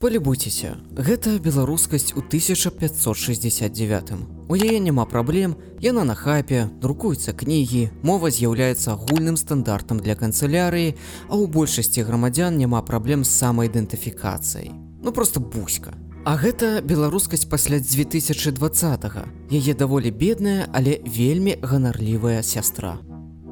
Палюбуйцеся, гэта беларускасць у 1569. У яе няма праблем, яна на хапе, друкуюцца кнігі, мова з'яўляецца агульным стандартам для канцылярыі, а ў большасці грамадзян няма праблем з самаідэнтыфікацыяй. Ну просто буська. А гэта беларускасць пасля 2020. -го. Яе даволі бедная, але вельмі ганарлівая сястра.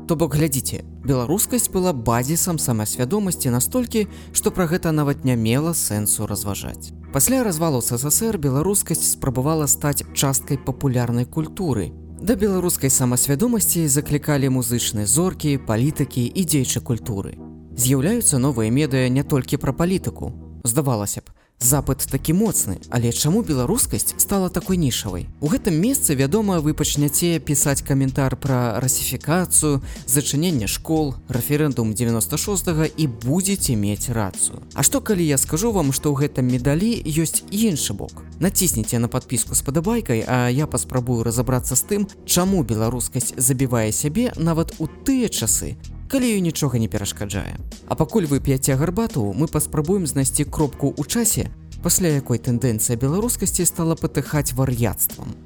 То бок глядзіце, беларускасць была базісам самасвядомасці настолькі, што пра гэта нават не мела сэнсу разважаць. Пасля развалу ССР беларускасць спрабавала стаць часткай папулярнай культуры. Да беларускай самасвядомасці заклікалі музычныя зоркі, палітыкі і дзейчы культуры. З'яўляюцца новыя медыя не толькі пра палітыку. Здавалася б, Запад такі моцны, але чаму беларускасць стала такой нішавай. У гэтым месцы, вядома, вы пачняце пісаць каментар пра расіфікацыю, зачыненне школ, рэферэндум 96 і будзеце мець рацыю. А што калі я скажу вам, што ў гэтым медалі ёсць іншы бок. Націсніце на падпіску з падабайкай, а я паспрабую разабрацца з тым, чаму беларускасць забівае сябе нават у тыя часы, калі ёй нічога не перашкаджае. А пакуль вы п'яце гарбату, мы паспрабуем знайсці кропку ў часе, пасля якой тэндэнцыя беларускасці стала патыхаць вар'яцтвам.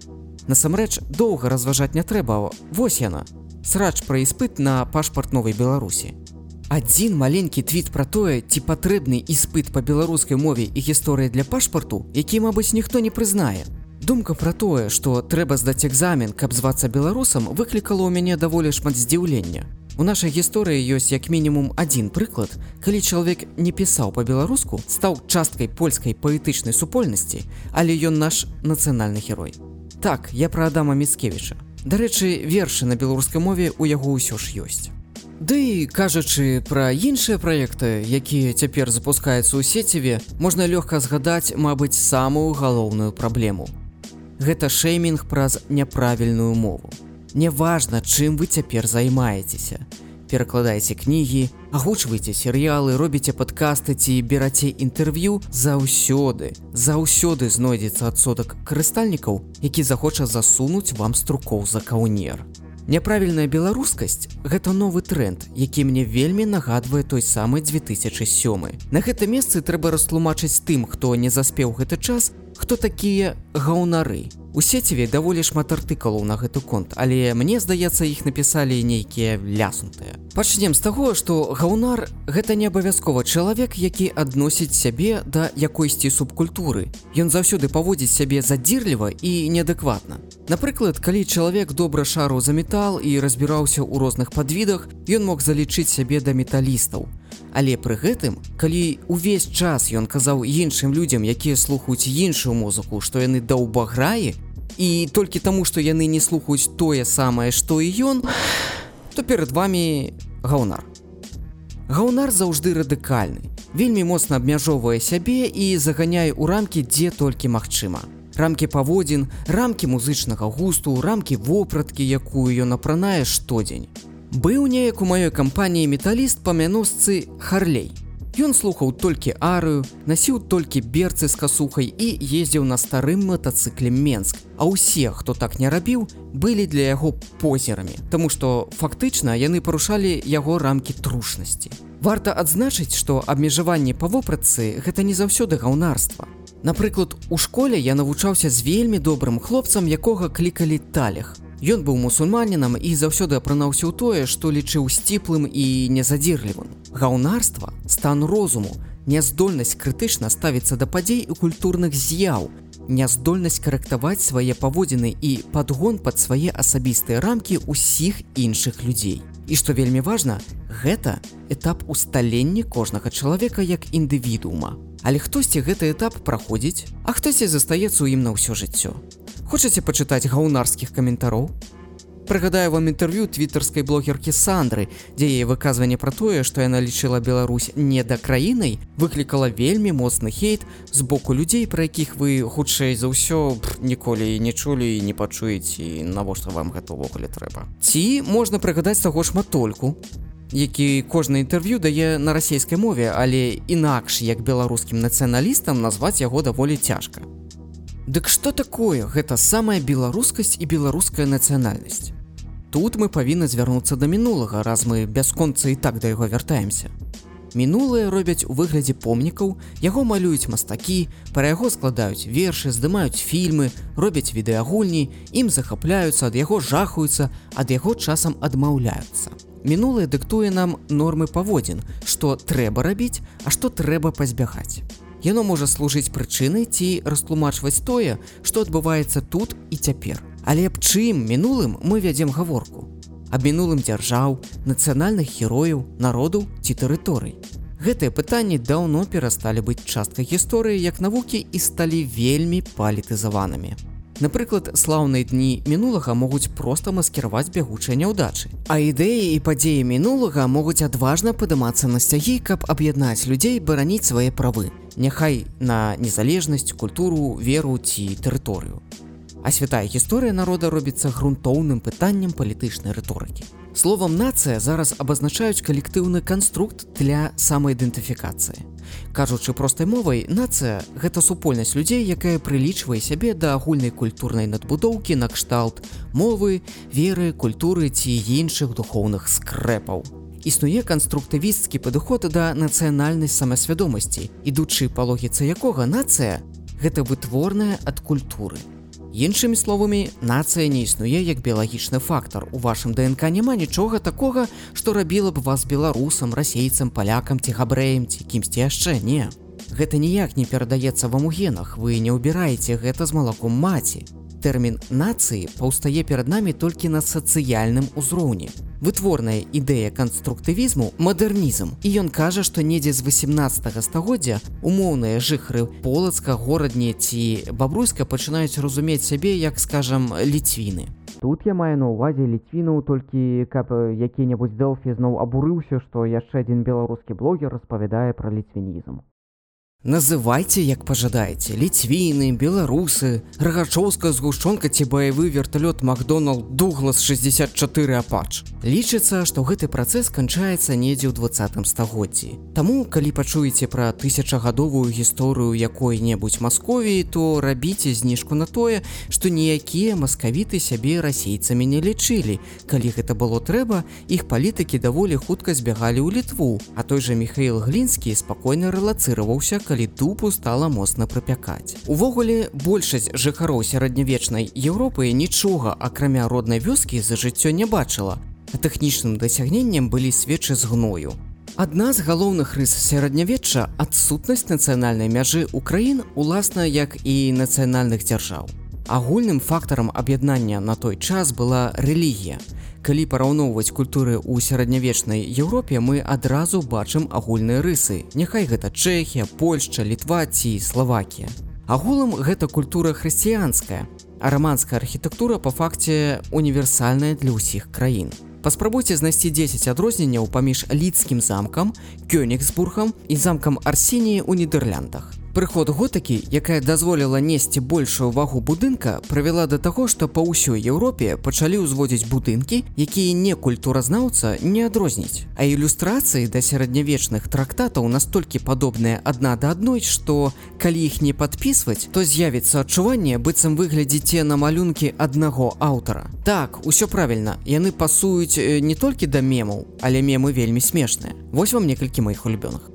Насамрэч доўга разважаць не трэба, Вось яна. Срач пра іспыт на пашпарт новай Беларусі. Адзін маленькі твіт пра тое, ці патрэбны іспыт па беларускай мове і гісторыі для пашпарту, які, мабыць, ніхто не прызнае. Думка пра тое, што трэба здаць экзамен, каб звацца беларусам, выклікала ў мяне даволі шмат здзіўлення. У нашай гісторыі ёсць як мінімум адзін прыклад, калі чалавек не пісаў па-беларуску, стаў часткай польскай паэтычнай супольнасці, але ён наш нацыянальны герой. Так, я пра Адама Міцкевіча. Дарэчы, вершы на беларускай мове ў яго ўсё ж ёсць. Ды кажучы пра іншыя праекты, якія цяпер запускаюцца ў сеціве, можна лёгка згадаць, мабыць, самую галоўную праблему. Гэта шэймінг праз няправільную мову. Неважна, чым вы цяпер займаецеся. Перакладаеце кнігі, агучвайце серыялы, робіце падкасты ці бераце інтэрв'ю заўсёды. Заўсёды знойдзецца адсотак карыстальнікаў, які захоча засунуць вам струкоў за каўнер. Няправільная беларускасць гэта новы тренд, які мне вельмі нагадвае той самы 2007. На гэта месцы трэба растлумачыць тым, хто не заспеў гэты час, хто такія гаўнары. У сеціве даволі шмат артыкулаў на гэты конт, але мне здаецца, іх напісалі нейкія ляснутыя. Пачнем з таго, што гаўнар гэта не абавязкова чалавек, які адносіць сябе да якойсьці субкультуры. Ён заўсёды паводзіць сябе задзірліва і неадэкватна. Напрыклад, калі чалавек добра шару за метал і разбіраўся ў розных падвідах, ён мог залічыць сябе да металістаў. Але пры гэтым, калі увесь час ён казаў іншым людзям, якія слухаюць іншую музыку, што яны даўбаграі, і толькі таму, што яны не слухаюць тое самае, што і ён, то перад вами гаўнар. Гаўнар заўжды радыкальны, вельмі моцна абмяжоўвае сябе і заганяе ў рамкі, дзе толькі магчыма. Рамкі паводзін, рамкі музычнага густу, рамкі вопраткі, якую ён апранае штодзень. Быў неяк у маёй кампаніі металіст па мяносцы Харлей. Ён слухаў толькі арыю, насіў толькі берцы з касухай і ездзіў на старым матацыкле Менск. А ўсе, хто так не рабіў, былі для яго позерамі, Таму што фактычна яны парушалі яго рамкі трушнасці. Варта адзначыць, што абмежаванне па вопратцы гэта не заўсёды гаўнарства. Напрыклад, у школе я навучаўся з вельмі добрым хлопцам, якога клікалі талях. Ён быў мусульманінам і заўсёды апранаўся ў тое, што лічыў сціплым і незадзірлівым. Гаўнарства, стан розуму, няздольнасць крытычна ставіцца да падзей у культурных з'яў, няздольнасць карэктаваць свае паводзіны і падгон пад свае асабістыя рамкі ўсіх іншых людзей. І што вельмі важна, гэта этап усталення кожнага чалавека як індывідуума. Але хтосьці гэты этап праходзіць, а хтосьці застаецца ў ім на ўсё жыццё. Хочаце пачытаць гаўнарскіх каментароў? Прыгадаю вам інтэрв'ю твітарскай блогеркі Сандры, дзе яе выказванне пра тое, што яна лічыла Беларусь не да краінай, выклікала вельмі моцны хейт з боку людзей, пра якіх вы хутчэй за ўсё ніколі не чулі і не пачуеце, навошта вам гэта ўвогуле трэба. Ці можна прыгадаць таго шматольку, які кожны інтэрв'ю дае на расійскай мове, але інакш як беларускім нацыяналістам назваць яго даволі цяжка. Дык што такое гэта самая беларускасць і беларуская нацыянальнасць? Тут мы павінны звярнуцца да мінулага, раз мы бясконца і так да яго вяртаемся. мінулае робяць у выглядзе помнікаў яго малююць мастакі пра яго складаюць вершы здымаюць фільмы робяць відэагульні ім захапляюцца ад яго жахаюцца ад яго часам адмаўляюцца мінулае дыктуе нам нормы паводзін што трэба рабіць а што трэба пазбягаць яно можа служыць прычынай ці растлумачваць тое што адбываецца тут і цяпер але аб чым мінулым мы вядзем гаворку аб мінулым дзяржаў, нацыянальных герояў, народаў ці тэрыторый. Гэтыя пытанні даўно перасталі быць часткай гісторыі як навукі і сталі вельмі палітызаванымі. Напрыклад, слаўныя дні мінулага могуць проста маскіраваць бягучыя няўдачы. А ідэі і падзеі мінулага могуць адважна падымацца на сцягі, каб аб'яднаць людзей бараніць свае правы. Няхай на незалежнасць, культуру, веру ці тэрыторыю. А святая гісторыя народа робіцца грунтоўным пытаннем палітычнай рыторыкі. Словам нацыя зараз абазначаюць калектыўны канструкт для самаідэнтыфікацыі. Кажучы простай мовай, нацыя гэта супольнасць людзей, якая прылічвае сябе да агульнай культурнай надбудоўкі на кшталт мовы, веры, культуры ці іншых духоўных скрэпаў. Існуе канструктывісцкі падыход да нацыянальнай самасвядомасці, ідучы па логіцы якога нацыя гэта вытворная ад культуры. Іншымі словамі, нацыя не існуе як біялагічны фактар. У вашым ДНК няма нічога такога, што рабіла б вас беларусам, расейцам, палякам ці габрэем ці кімсьці яшчэ не. Гэта ніяк не перадаецца вам у генах, вы не ўбіраеце гэта з малаком маці. Тэрмін нацыі паўстае перад намі толькі на сацыяльным узроўні вытворная ідэя канструктывізму мадэрнізм і ён кажа што недзе з 18 стагоддзя умоўныя жыхары полацка горадні ці бабруйска пачынаюць разумець сябе як скажам ліцвіны. Тут я маю на увазе ліцвінаў толькі каб які-небудзь дэлфі зноў абурыўся што яшчэ адзін беларускі блогер распавядае пра ліцвінізм Называйце, як пажадаеце, ліцвіны, беларусы, рагачоўская згушчонка ці баявы верталёт Макдонал Дуглас 64 апач. Лічыцца, што гэты працэс канчаецца недзе ў двадцатым стагоддзі. Таму, калі пачуеце пра тысячагадовую гісторыю якой-небудзь Масковіі, то рабіце зніжку на тое, што ніякія маскавіты сябе расейцамі не лічылі. Калі гэта было трэба, іх палітыкі даволі хутка збягалі ў літву, а той жа Михаил Глінскі спакойна рэлацыраваўся, калі дупу стала моцна прапякаць. Увогуле большасць жыхароў сярэднявечнай Еўропы нічога акрамя роднай вёскі за жыццё не бачыла. А тэхнічным дасягненнем былі свечы з гною. Адна з галоўных рыс сярэднявечча адсутнасць нацыянальнай мяжы ўкраін уласна як і нацыянальных дзяржаў. Агульным фактарам аб'яднання на той час была рэлігія калі параўноўваць культуры ў сярэднявечнай Еўропе мы адразу бачым агульныя рысы. Няхай гэта чэхія польшча літва ці словакія агулам гэта культура хрысціянская. Раманская архітэктура па факце універсальная для ўсіх краін. Паспрабуйце знайсці 10 адрозненняў паміж лідскім замкам кёнігсбургам і замкам арсеніі ў нідерландах Прыход готыкі, якая дазволіла несці большую вагу будынка, правяла да таго, што па ўсёй Еўропе пачалі ўзводзіць будынкі, якія не культуразнаўца не адрозніць. А ілюстрацыі да сярэднявечных трактатаў настолькі падобныя адна да адной, што калі іх не падпісваць, то з'явіцца адчуванне быццам выглядзіце на малюнкі аднаго аўтара. Так, усё правільна, яны пасуюць не толькі да мемаў, але мемы вельмі смешныя. Вось вам некалькі маіх улюбёных.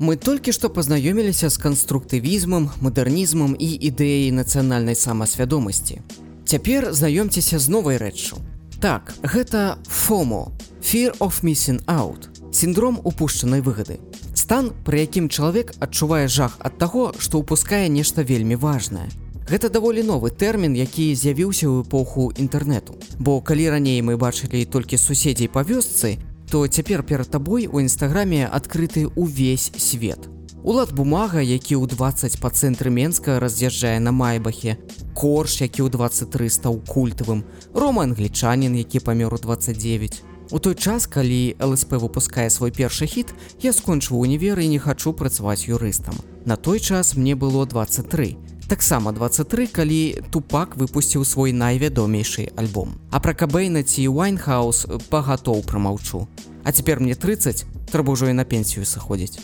Мы толькі што пазнаёміліся з канструктывізмам, мадэрнізмам і ідэяй нацыянальнай самасвядомасці. Цяпер знаёмцеся з новай рэччу. Так, гэта FOMO, Fear of Missing Out, сіндром упушчанай выгады. Стан, пры якім чалавек адчувае жах ад таго, што ўпускае нешта вельмі важнае. Гэта даволі новы тэрмін, які з'явіўся ў эпоху інтэрнэту. Бо калі раней мы бачылі толькі суседзей па вёсцы, то цяпер перад табой у нстаграме адкрыты ўвесь свет. Улад бумага, які ў 20 па цэнтры Менска раз'язджае на майбахе, корж, які ў 23 стаў культавым, рома англічанін, які памёр у 29. У той час, калі ЛСП выпускае свой першы хіт, я скончыў універ і не хачу працаваць юрыстам. На той час мне было 23 таксама 23 калі тупак выпусціў свой найвядомейшы альбом а пра кабейна ці вайнхаус пагатоў прамаўчу а цяпер мне 30 трэба ўжо і на пенсію сыходзіць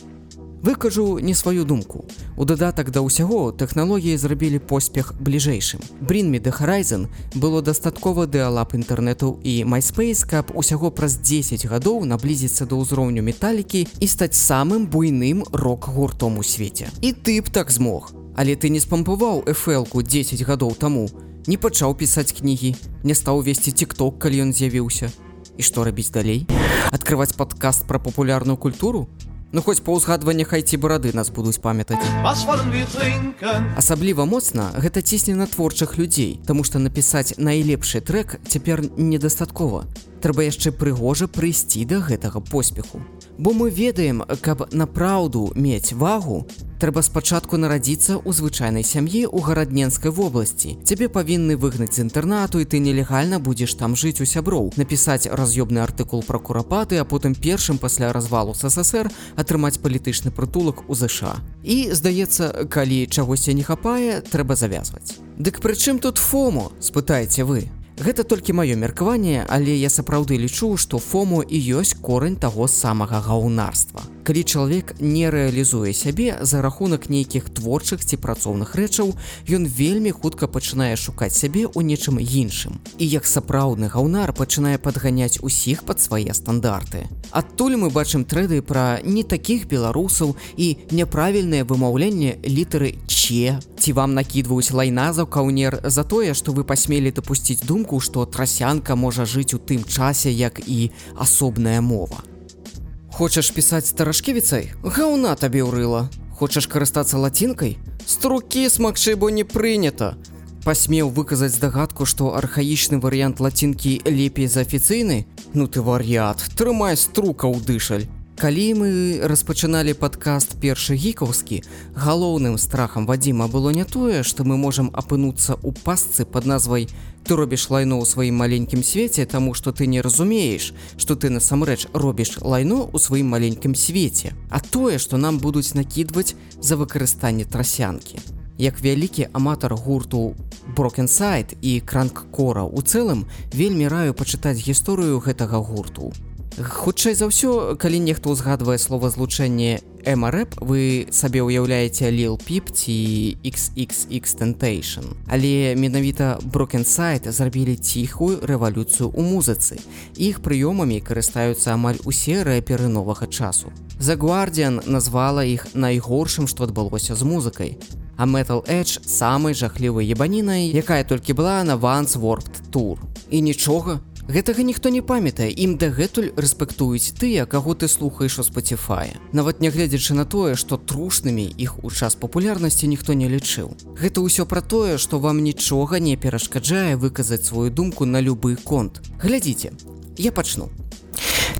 Выкажу не сваю думку. У дадатак да ўсяго тэхналогіі зрабілі поспех бліжэйшым. Бринмі да Horizon было дастаткова дыалап інтэрнэту і MySpace, каб усяго праз 10 гадоў наблізіцца да ўзроўню металікі і стаць самым буйным рок-гуртом у свеце. І ты б так змог. Але ты не спампаваў эфэлку 10 гадоў таму, не пачаў пісаць кнігі, не стаў весці тикток, калі ён з'явіўся. І што рабіць далей? Адкрываць падкаст пра папулярную культуру? Ну хоць па ўзгадваннях хайці барады нас будуць памятаць. Асабліва моцна гэта цісне на творчых людзей, Таму што напісаць найлепшы трек цяпер недастаткова. Трэба яшчэ прыгожа прыйсці да гэтага поспеху. Бо мы ведаем, каб на праўду мець вагу, трэба спачатку нарадзіцца ў звычайнай сям'і ў гарадненскай вобласці. Цябе павінны выгнаць з інтэрнату і ты нелегальна будзеш там жыць у сяброў, напісаць раз'ёбны артыкул пра курапаты, а потым першым пасля развалу ССР атрымаць палітычны прытулак у ЗША. І здаецца, калі чагосьці не хапае, трэба завязваць. Дык прычым тут фому, спытаеце вы. Гэта толькі маё меркаванне, але я сапраўды лічу, што фому і ёсць корань таго самага гаўнарства калі чалавек не рэалізуе сябе за рахунак нейкіх творчых ці працоўных рэчаў ён вельмі хутка пачынае шукаць сябе ў нечым іншым. І як сапраўдны гаўнар пачынае падганяць усіх пад свае стандарты. Адтуль мы бачым трэды пра не такіх беларусаў і няправільнае вымаўленне літары че ці вам накідваюць лайна за каўнер за тое што вы пасмелі дапусціць думку што трасянка можа жыць у тым часе як і асобная мова Хочаш пісаць старашкевіцай? Гаўна табе ўрыла. Хочаш карыстацца лацінкай? Струкі смакчы, бо не прынята. Пасмеў выказаць здагадку, што архаічны варыянт лацінкі лепей за афіцыйны? Ну ты вар'ят, трымай струка ў дышаль. Калі мы распачыналі падкаст першы гікаўскі, галоўным страхам Вадзіма было не тое, што мы можам апынуцца ў пасцы пад назвай ты робіш лайно ў сваім маленькім свеце, таму што ты не разумееш, што ты насамрэч робіш лайно ў сваім маленькім свеце, а тое, што нам будуць накідваць за выкарыстанне трасянкі. Як вялікі аматар гурту Брокенсайт і кранккора ў цэлым вельмі раю пачытаць гісторыю гэтага гурту. Хутчэй за ўсё, калі нехто ўзгадвае слова злучэнне MRэп, вы сабе ўяўляеце Лил Піп ці XXX Tentation. Але менавіта Брокенсайт зрабілі ціхую рэвалюцыю ў музыцы. Іх прыёмамі карыстаюцца амаль усе рэперы новага часу. The Guardian назвала іх найгоршым, што адбылося з музыкай. А Metal Edge самай жахлівай ебанінай, якая толькі была на Vans Warped Tour. І нічога, Гэтага ніхто не памятае, ім дагэтуль рэспектуюць тыя, каго ты слухаеш у спаціфае. Нават нягледзячы на тое, што трушнымі іх у час папулярнасці ніхто не лічыў. Гэта ўсё пра тое, што вам нічога не перашкаджае выказаць сваю думку на любы конт. Глядзіце, я пачну.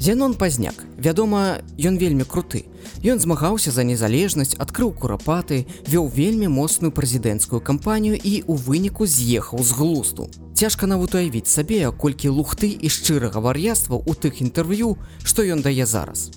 Зянон пазняк. Вядома, ён вельмі круты. Ён змагаўся за незалежнасць, адкрыў курапаты, вёў вельмі моцную прэзідэнцкую кампанію і ў выніку з'ехаў з глусту. Цяжка нават уявіць сабе, колькі лухты і шчырага вар'яства ў тых інтэрв'ю, што ён дае зараз.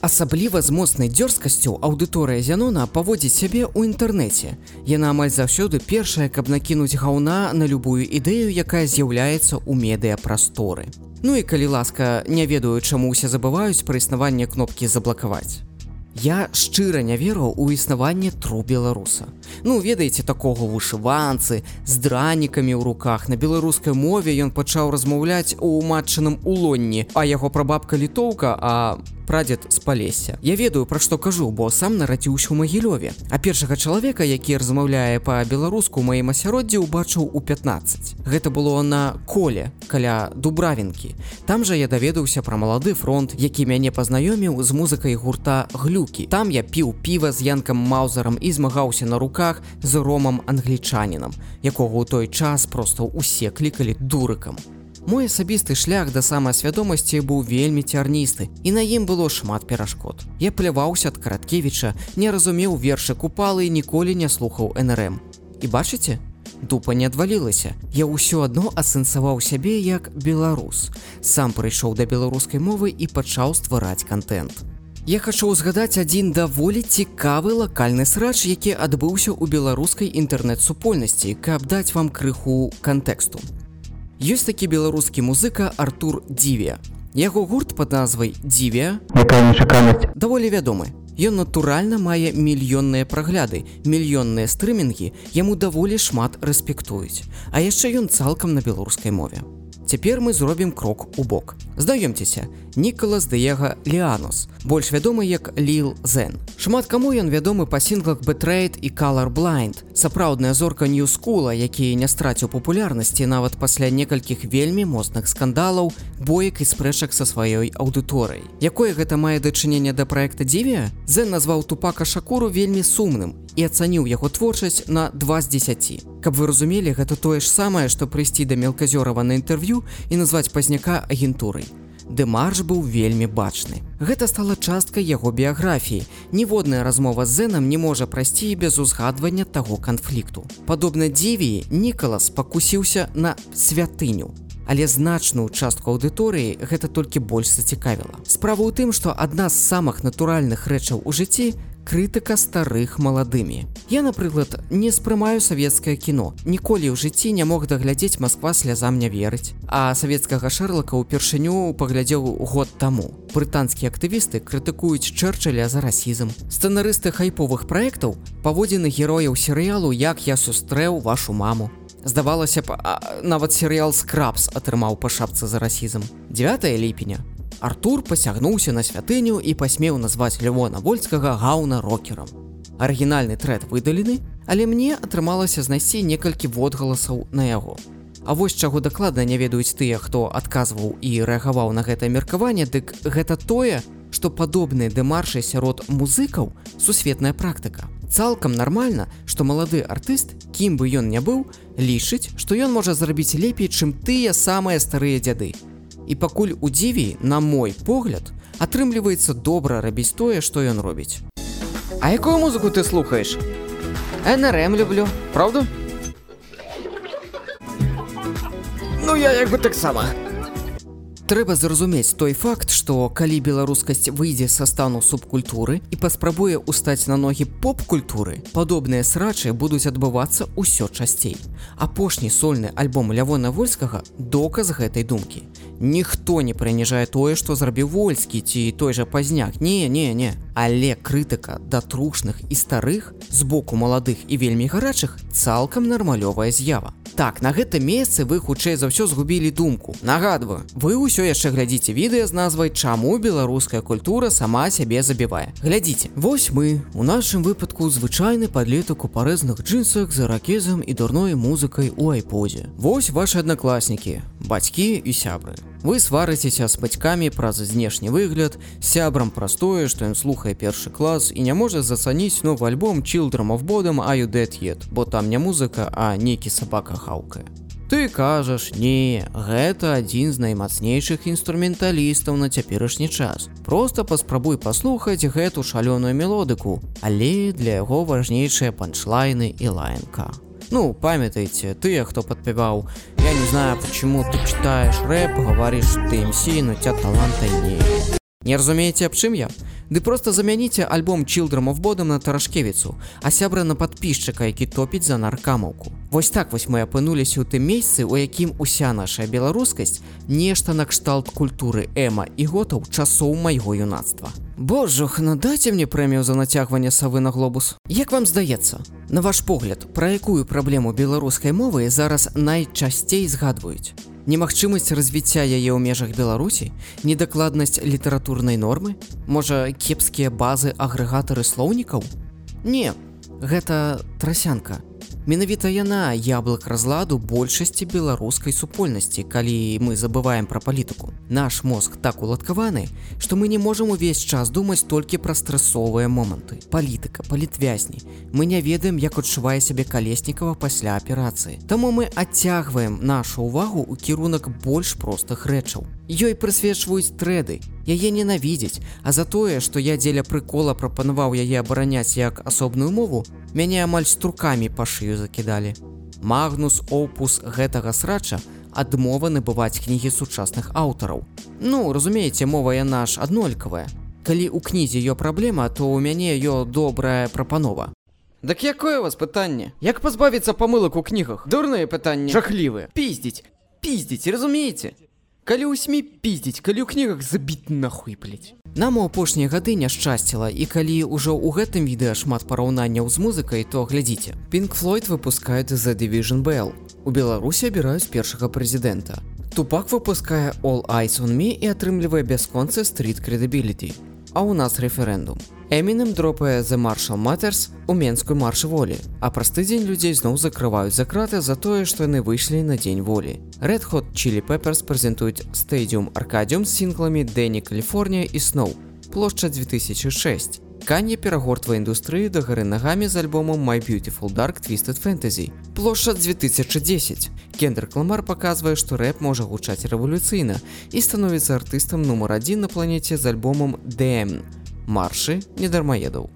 Асабліва з моцнай дзёрзкасцю аўдыторыя зянона паводзіць сябе ў інтэрнэце. Яна амаль заўсёды першая, каб накінуць гаўна на любую ідэю, якая з'яўляецца ў медыяпрасторы. Ну і калі ласка, не ведаю, чаму ўсе забываюць пра існаванне кнопкі заблакаваць. Я шчыра не веру ў існаванне тру беларуса. Ну ведаеце такога вышыванцы з дранікамі ў руках на беларускай мове ён пачаў размаўляць у матчаным улонні, а яго прабабка літоўка, а прадзед з палесся. Я ведаю пра што кажу, бо сам нарадзіўся ў магілёве. А першага чалавека, які размаўляе па-беларуску маім асяроддзі убачыў у 15. Гэта было на коле каля дубравінкі. Там жа я даведаўся пра малады фронт, які мяне пазнаёміў з музыкай гурта глюкі. Там я піў піва з янкам маузарам і змагаўся на руках з ромам англічанінам, якога ў той час проста ўсе клікалі дурыкам. Мой асабісты шлях да самаасвядомасці быў вельмі цярністы і на ім было шмат перашкод. Я пляваўся ад караткевіча, не разумеў вершы купалы і ніколі не слухаў НРМ. І бачыце, дупа не адвалілася. Я ўсё адно асэнсаваў сябе як беларус. Сам прыйшоў да беларускай мовы і пачаў ствараць контент. Я хачу ўзгадаць адзін даволі цікавы лакальны срач, які адбыўся ў беларускай інтэрнэт-супольнасці, каб даць вам крыху кантэксту. Ёсць такі беларускі музыка Артур Дзіве. Яго гурт пад назвай Дзіве, якая нечаканасць даволі вядомы. Ён натуральна мае мільённыя прагляды, мільённыя стрымінгі яму даволі шмат рэспектуюць. А яшчэ ён цалкам на беларускай мове. Цяпер мы зробім крок у бок. Здаёмцеся, Нікалас Дыега Леанус, больш вядомы як Ліл Зен. Шмат каму ён вядомы па сінглах Бэтрейд і Color Blind. Сапраўдная зорка Ньюскула, які не страціў папулярнасці нават пасля некалькіх вельмі моцных скандалаў, боек і спрэчак са сваёй аўдыторыяй. Якое гэта мае дачыненне да праекта Дзівія? Зен назваў тупака Шакуру вельмі сумным і ацаніў яго творчасць на 2 з 10. Каб вы разумелі, гэта тое ж самае, што прыйсці да мелказёрава на інтэрв'ю і назваць пазняка агентурай. Дэмарш быў вельмі бачны. Гэта стала часткай яго біяграфіі. Ніводная размова з зэнам не можа прайсці без узгадвання таго канфлікту. Падобна дзівіі, Нікалас пакусіўся на святыню. Але значную частку аўдыторыі гэта толькі больш зацікавіла. Справа ў тым, што адна з самых натуральных рэчаў у жыцці крытыка старых маладымі. Я, напрыклад, не спрымаю савецкае кіно. Ніколі ў жыцці не мог даглядзець Масква слязам не верыць. А савецкага шэрлака ўпершыню паглядзеў год таму. Брытанскія актывісты крытыкуюць чэрчаля за расізм. Сцэнарысты хайповых праектаў паводзіны герояў серыялу, як я сустрэў вашу маму. Здавалася б, нават серыял скрабс атрымаў па шапцы за расізм. 9 ліпеня Артур пасягнуўся на святыню і пасмеў назваць Лявона вольскага гаўна рокерам. Арыгінальны трэд выдалены, але мне атрымалася знайсці некалькі водгаласаў на яго. А вось чаго дакладна не ведаюць тыя, хто адказваў і рэагаваў на гэтае меркаванне, дык гэта тое, што падобныя дэмаршы сярод музыкаў сусветная практыка. Цалкам нармальна, што малады артыст, кім бы ён не быў, лічыць, што ён можа зрабіць лепей, чым тыя самыя старыя дзяды. І пакуль у дзіві, на мой погляд, атрымліваецца добра рабіць тое, што ён робіць. А якую музыку ты слухаеш? НРМ люблю, правда? Ну я як бы таксама трэба зразумець той факт што калі беларускасць выйдзе са стану субкультуры і паспрабуе устаць на ногі поп-культуры падобныя срачы будуць адбывацца ўсё часцей. Апошні сольны альбом лявона вольскага доказ гэтай думкі. Ніхто не прыніжае тое што зрабіў вольскі ці той жа пазняк. Не не не. Але крытыка да трушных і старых з боку маладых і вельмі гарачых цалкам нармалёвая з'ява. Так, на гэта месцы вы хутчэй за ўсё згубілі думку. Нагадваю, вы ўсё яшчэ глядзіце відэа з назвай чаму беларуская культура сама сябе забівае. Глядзіце. Вось мы у нашым выпадку звычайны падлетак у парэзных джинсах за ракезам і дурной музыкай у айпозе. Вось ваши аднакласнікі, бацькі і сябры. Вы сварыцеся з бацькамі праз знешні выгляд, сябрам простое, што ён слухае першы клас і не можа зацаніць новы альбом Children of Бодам Аю Дэет, бо там не музыка, а нейкі сабака хаўкае. Ты кажаш, не, гэта адзін з наймацнейшых інструменталістаў на цяперашні час. Просто паспрабуй паслухаць гэту шалёную мелодыку, але для яго важнейшыя панчлайны і лайнка. Ну, памятайте, тыя, хто падпяваў. Я не знаю, почему ты читаешь рэп, говоришь ты МС, но тебя таланта не. Не разумееце, аб чым я? Ды просто замяніце альбом Children of Бодам на Тарашкевіцу, а сябра на падпісчыка, які топіць за наркамаўку. Вось так вось мы апынуліся ў тым месцы, у якім уся наша беларускасць нешта накшталт культуры эма і готаў часоў майго юнацтва. Божух, надайце мне прэмію за нацягванне савы на глобус. Як вам здаецца? На ваш погляд, пра якую праблему беларускай мовы зараз найчасцей згадваюць немагчымасць развіцця яе ў межах беларусі недакладнасць літаратурнай нормы можа кепскія базы агрэгатары слоўнікаў? Не гэта трасянка Менавіта яна яблык разладу большасці беларускай супольнасці, калі мы забываем пра палітыку. Наш мозг так уладкаваны, што мы не можам увесь час думаць толькі пра стрэсовыя моманты. Палітыка, палітвязні. Мы не ведаем, як адчувае сябе калеснікава пасля аперацыі. Таму мы адцягваем нашу ўвагу ў кірунак больш простых рэчаў. Ёй прысвечваюць трэды, яе ненавідзець, а за тое, што я дзеля прыкола прапанаваў яе абараняць як асобную мову, мяне амаль струкамі па шыю закідалі. Магнус опус гэтага срача адмова набываць кнігі сучасных аўтараў. Ну, разумееце, мова яна ж аднолькавая. Калі ў кнізе ё праблема, то ў мяне ё добрая прапанова. Дак якое у вас пытанне? Як пазбавіцца памылак у кнігах? Дурныя пытанні жахлівыя піздзіць, піздзіць, разумееце? Калі ў сМ піздзіць, калі ў кнігах забіць нахуй блядь. Нам у апошнія гады няшчасціла і калі ўжо ў гэтым відэа шмат параўнанняў з музыкай, то глядзіце. Pink Floyd выпускаюць The Division Bell. У Беларусі абіраюць першага прэзідэнта. Тупак выпускае All Eyes on Me і атрымлівае бясконцы Street Credibility. А ў нас рэферэндум. Эміным дропае The Marshall Matters у менскую марш волі, а праз тыдзень людзей зноў закрываюць за краты за тое, што яны выйшлі на дзень волі. Red Hot Chili Peppers прэзентуюць стадіум аркадіум з сінкламі Дэні Каліфорнія і сноў. Плошча 2006. Канье перагортвае індустрыю да гары нагамі з альбомом My Beautiful Dark Twisted Fantasy. Плошча 2010. Кендер Кламар паказвае, што рэп можа гучаць рэвалюцыйна і становіцца артыстам нумар адзін на планеце з альбомом DM маршы недармаедаў.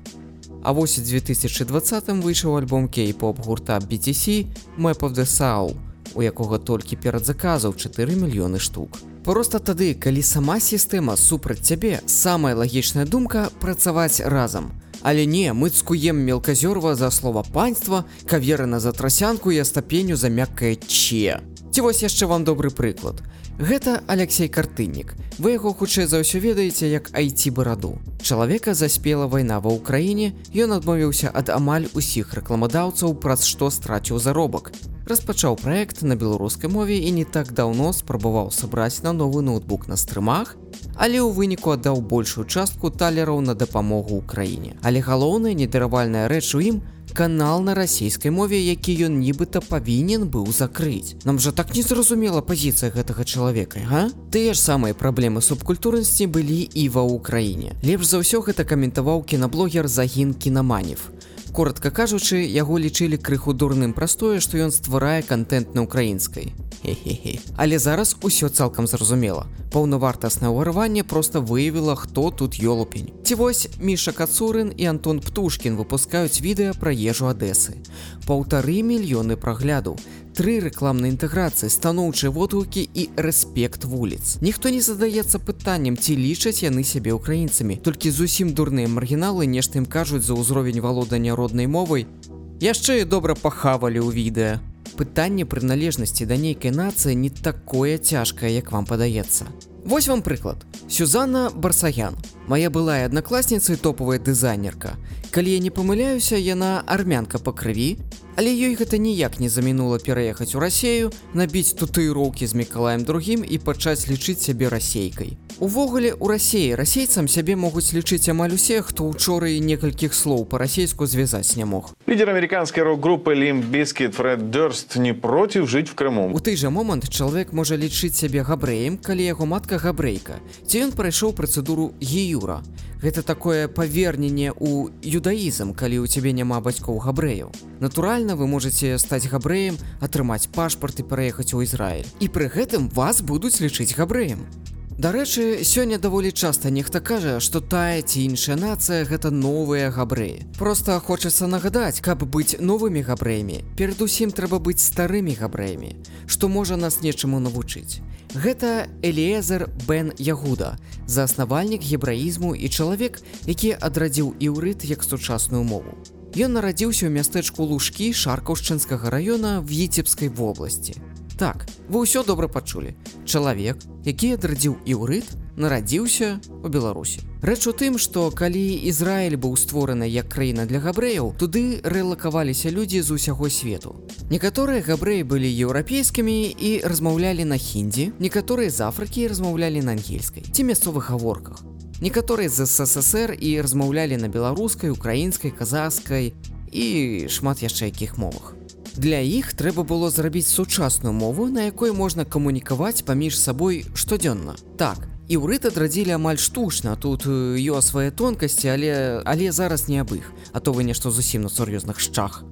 А вось 2020 выйшаў альбом кей-поп гурта BTC Map of the Soul, у якога толькі перадзаказаў 4 мільёны штук. Проста тады, калі сама сістэма супраць цябе, самая лагічная думка працаваць разам. Але не, мы цкуем мелказёрва за слова панства, каверы на затрасянку і стапеню за мяккае че. Ці вось яшчэ вам добры прыклад. Гэта Алексей картыннік. Вы яго хутчэй за ўсё ведаеце як айці бараду. Чалавека заспела вайна ва ўкраіне, ён адмовіўся ад амаль усіх рэкламадаўцаў, праз што страціў заробак. Распачаў праект на беларускай мове і не так даўно спрабаваў сабраць на новы ноутбук на стрымах, але ў выніку аддаў большую частку талераў на дапамогу ўкраіне. Але галоўная недаравальная рэч у ім, канал на расійскай мове які ён нібыта павінен быў закрыць. Нам жа так незразумела пазіцыя гэтага чалавека га? Тыя ж самыя праблемы субкультурнасці былі і ва ўкраіне. Лепш за ўсё гэта каментаваў кінаблогер загін кінаманев коротко кажучы яго лічылі крыху дурным прастое што ён стварае контент на украінскай Хе-хе-хе. Але зараз усё цалкам зразумела. Паўнавартаснае ўгарванне проста выявіла, хто тут ёлупень. Ці вось Міша Кацурын і Антон Птушкін выпускаюць відэа пра ежу Адэсы. Паўтары мільёны праглядаў. Тры рэкламнай інтэграцыі, станоўчыя водгукі і рэспект вуліц. Ніхто не задаецца пытаннем, ці лічаць яны сябе украінцамі. Толькі зусім дурныя маргіналы нешта ім кажуць за ўзровень валодання роднай мовай. Яшчэ і добра пахавалі ў відэа пытанне прыналежнасці да нейкай нацыі не такое цяжкае, як вам падаецца. Вось вам прыклад. Сюзанна Барсаян. Мая былая аднакласніца і топавая дызайнерка. Калі я не памыляюся, яна армянка па крыві, Але ёй гэта ніяк не замінула пераехаць у рассею, набіць тутыроўкі з мікалаем другім і пачаць лічыць сябе расейкай. Увогуле у рассеі расейцам сябе могуць лічыць амаль усе, хто учора і некалькіх слоў па-расейску звязаць не мог. Лидер американской рок-группы Limp Bizkit Фред Дёрст не против жить в Крыму. У той жа момант чалавек можа лічыць сябе габрэем, калі яго матка габрэйка. Ці ён прайшоў працэдуру геюра. Гэта такое паверненне ў юдаізм, калі ў цябе няма бацькоў габрэяў. Натуральна, вы можете стаць габрэем, атрымаць пашпарт і пераехаць у Ізраіль. І пры гэтым вас будуць лічыць габрэем. Дарэчы, сёння даволі часта нехта кажа, што тая ці іншая нацыя гэта новыя габрэі. Проста хочацца нагадаць, каб быць новымі габрэямі, перадусім трэба быць старымі габрэямі, што можа нас нечаму навучыць. Гэта Элезер Бен Ягуда, заснавальнік гебраізму і чалавек, які адрадзіў іўрыт як сучасную мову. Ён нарадзіўся ў мястэчку лужкі шаркаўшчынскага раёна в віцебскай вобласці. Так, вы ўсё добра пачулі. Чалавек, які адрадзіў іўрыт, нарадзіўся у Беларусі. Рэч у тым, што калі Ізраіль быў створаны як краіна для габрэяў, туды рэлакаваліся людзі з усяго свету. Некаторыя габрэі былі еўрапейскімі і размаўлялі на хіндзі, некаторыя з Афрыкі размаўлялі на ангельскай ці мясцовых гаворках. Некаторыя з ССР і размаўлялі на беларускай, украінскай, казахскай і шмат яшчэ якіх мовах. Для іх трэба было зрабіць сучасную мову, на якой можна камунікаваць паміж сабой штодзённа. Так, іўрыт адрадзілі амаль штучна, тут ё свае тонкасці, але, але зараз не аб іх, а то вы нешта зусім на сур'ёзных шчах.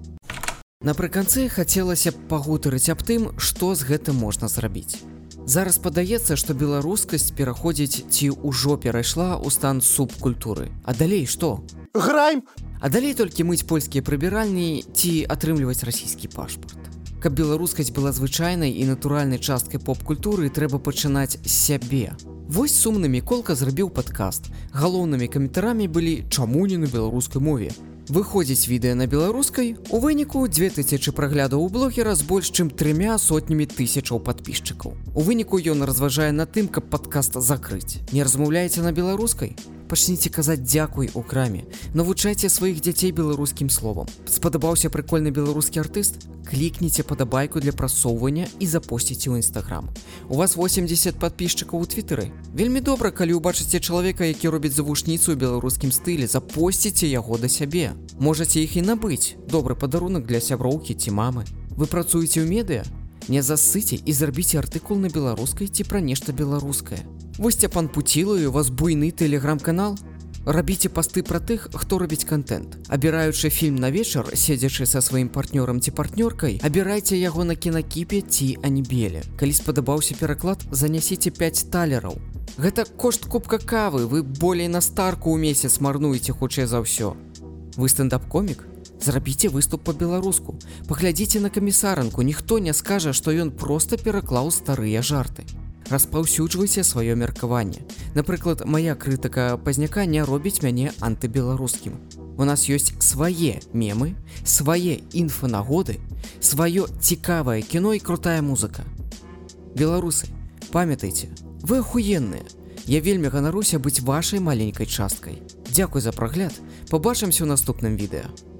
Напрыканцы хацелася б пагутарыць аб тым, што з гэтым можна зрабіць. Зараз падаецца, што беларускасць пераходзіць ці ўжо перайшла ў стан субкультуры. А далей што? Граем А далей толькі мыць польскія прыбіральні ці атрымліваць расійскі пашпарт. Каб беларускасць была звычайнай і натуральнай часткай поп-культуры трэба пачынаць з сябе. Вось сумны міколка зрабіў падкаст. Галоўнымі каментарамі былі чаму не на беларускай мове. Выходзіць відэа на беларускай, у выніку 2000 праглядаў у блогера з больш чым трымя сотнямі тысячаў падпісчыкаў. У выніку ён разважае на тым, каб падкаст закрыць. Не размаўляеце на беларускай? Пачніце казаць дзякуй у краме. Навучайце сваіх дзяцей беларускім словам. Спадабаўся прыкольны беларускі артыст? Клікніце падабайку для прасоўвання і запосціце ў нстаграм. У вас 80 падпісчыкаў у твиттары. Вельмі добра, калі ўбачыце чалавека, які робіць завушніцу ў беларускім стылі, запосціце яго да сябе. Можаце іх і набыць. Добры падарунак для сяброўкі ці мамы. Вы працуеце ў медыа? Не засыце і зрабіце артыкул на беларускай ці пра нешта беларускае. Вось цяпан пуцілаю у вас буйны тэлеграм-канал. Рабіце пасты пра тых, хто робіць контент. Абіраючы фільм на вечар, седзячы са сваім партнёрам ці партнёркай, абірайце яго на кінакіпе ці анібеле. Калі спадабаўся пераклад, занясіце 5 талераў. Гэта кошт кубка кавы, вы болей на старку ў месяц марнуеце хутчэй за ўсё. Вы стендап-комік? Зрабіце выступ па-беларуску. Паглядзіце на камісаранку, ніхто не скажа, што ён проста пераклаў старыя жарты распаўсюджвайце сваё меркаванне. Напрыклад, моя крытыка пазняка не робіць мяне антыбеларускім. У нас ёсць свае мемы, свае інфанагоды, сваё цікавае кіно і крутая музыка. Беларусы, памятайце, вы ахуенныя. Я вельмі ганаруся быць вашай маленькай часткай. Дзякуй за прагляд, пабачымся ў наступным відэа.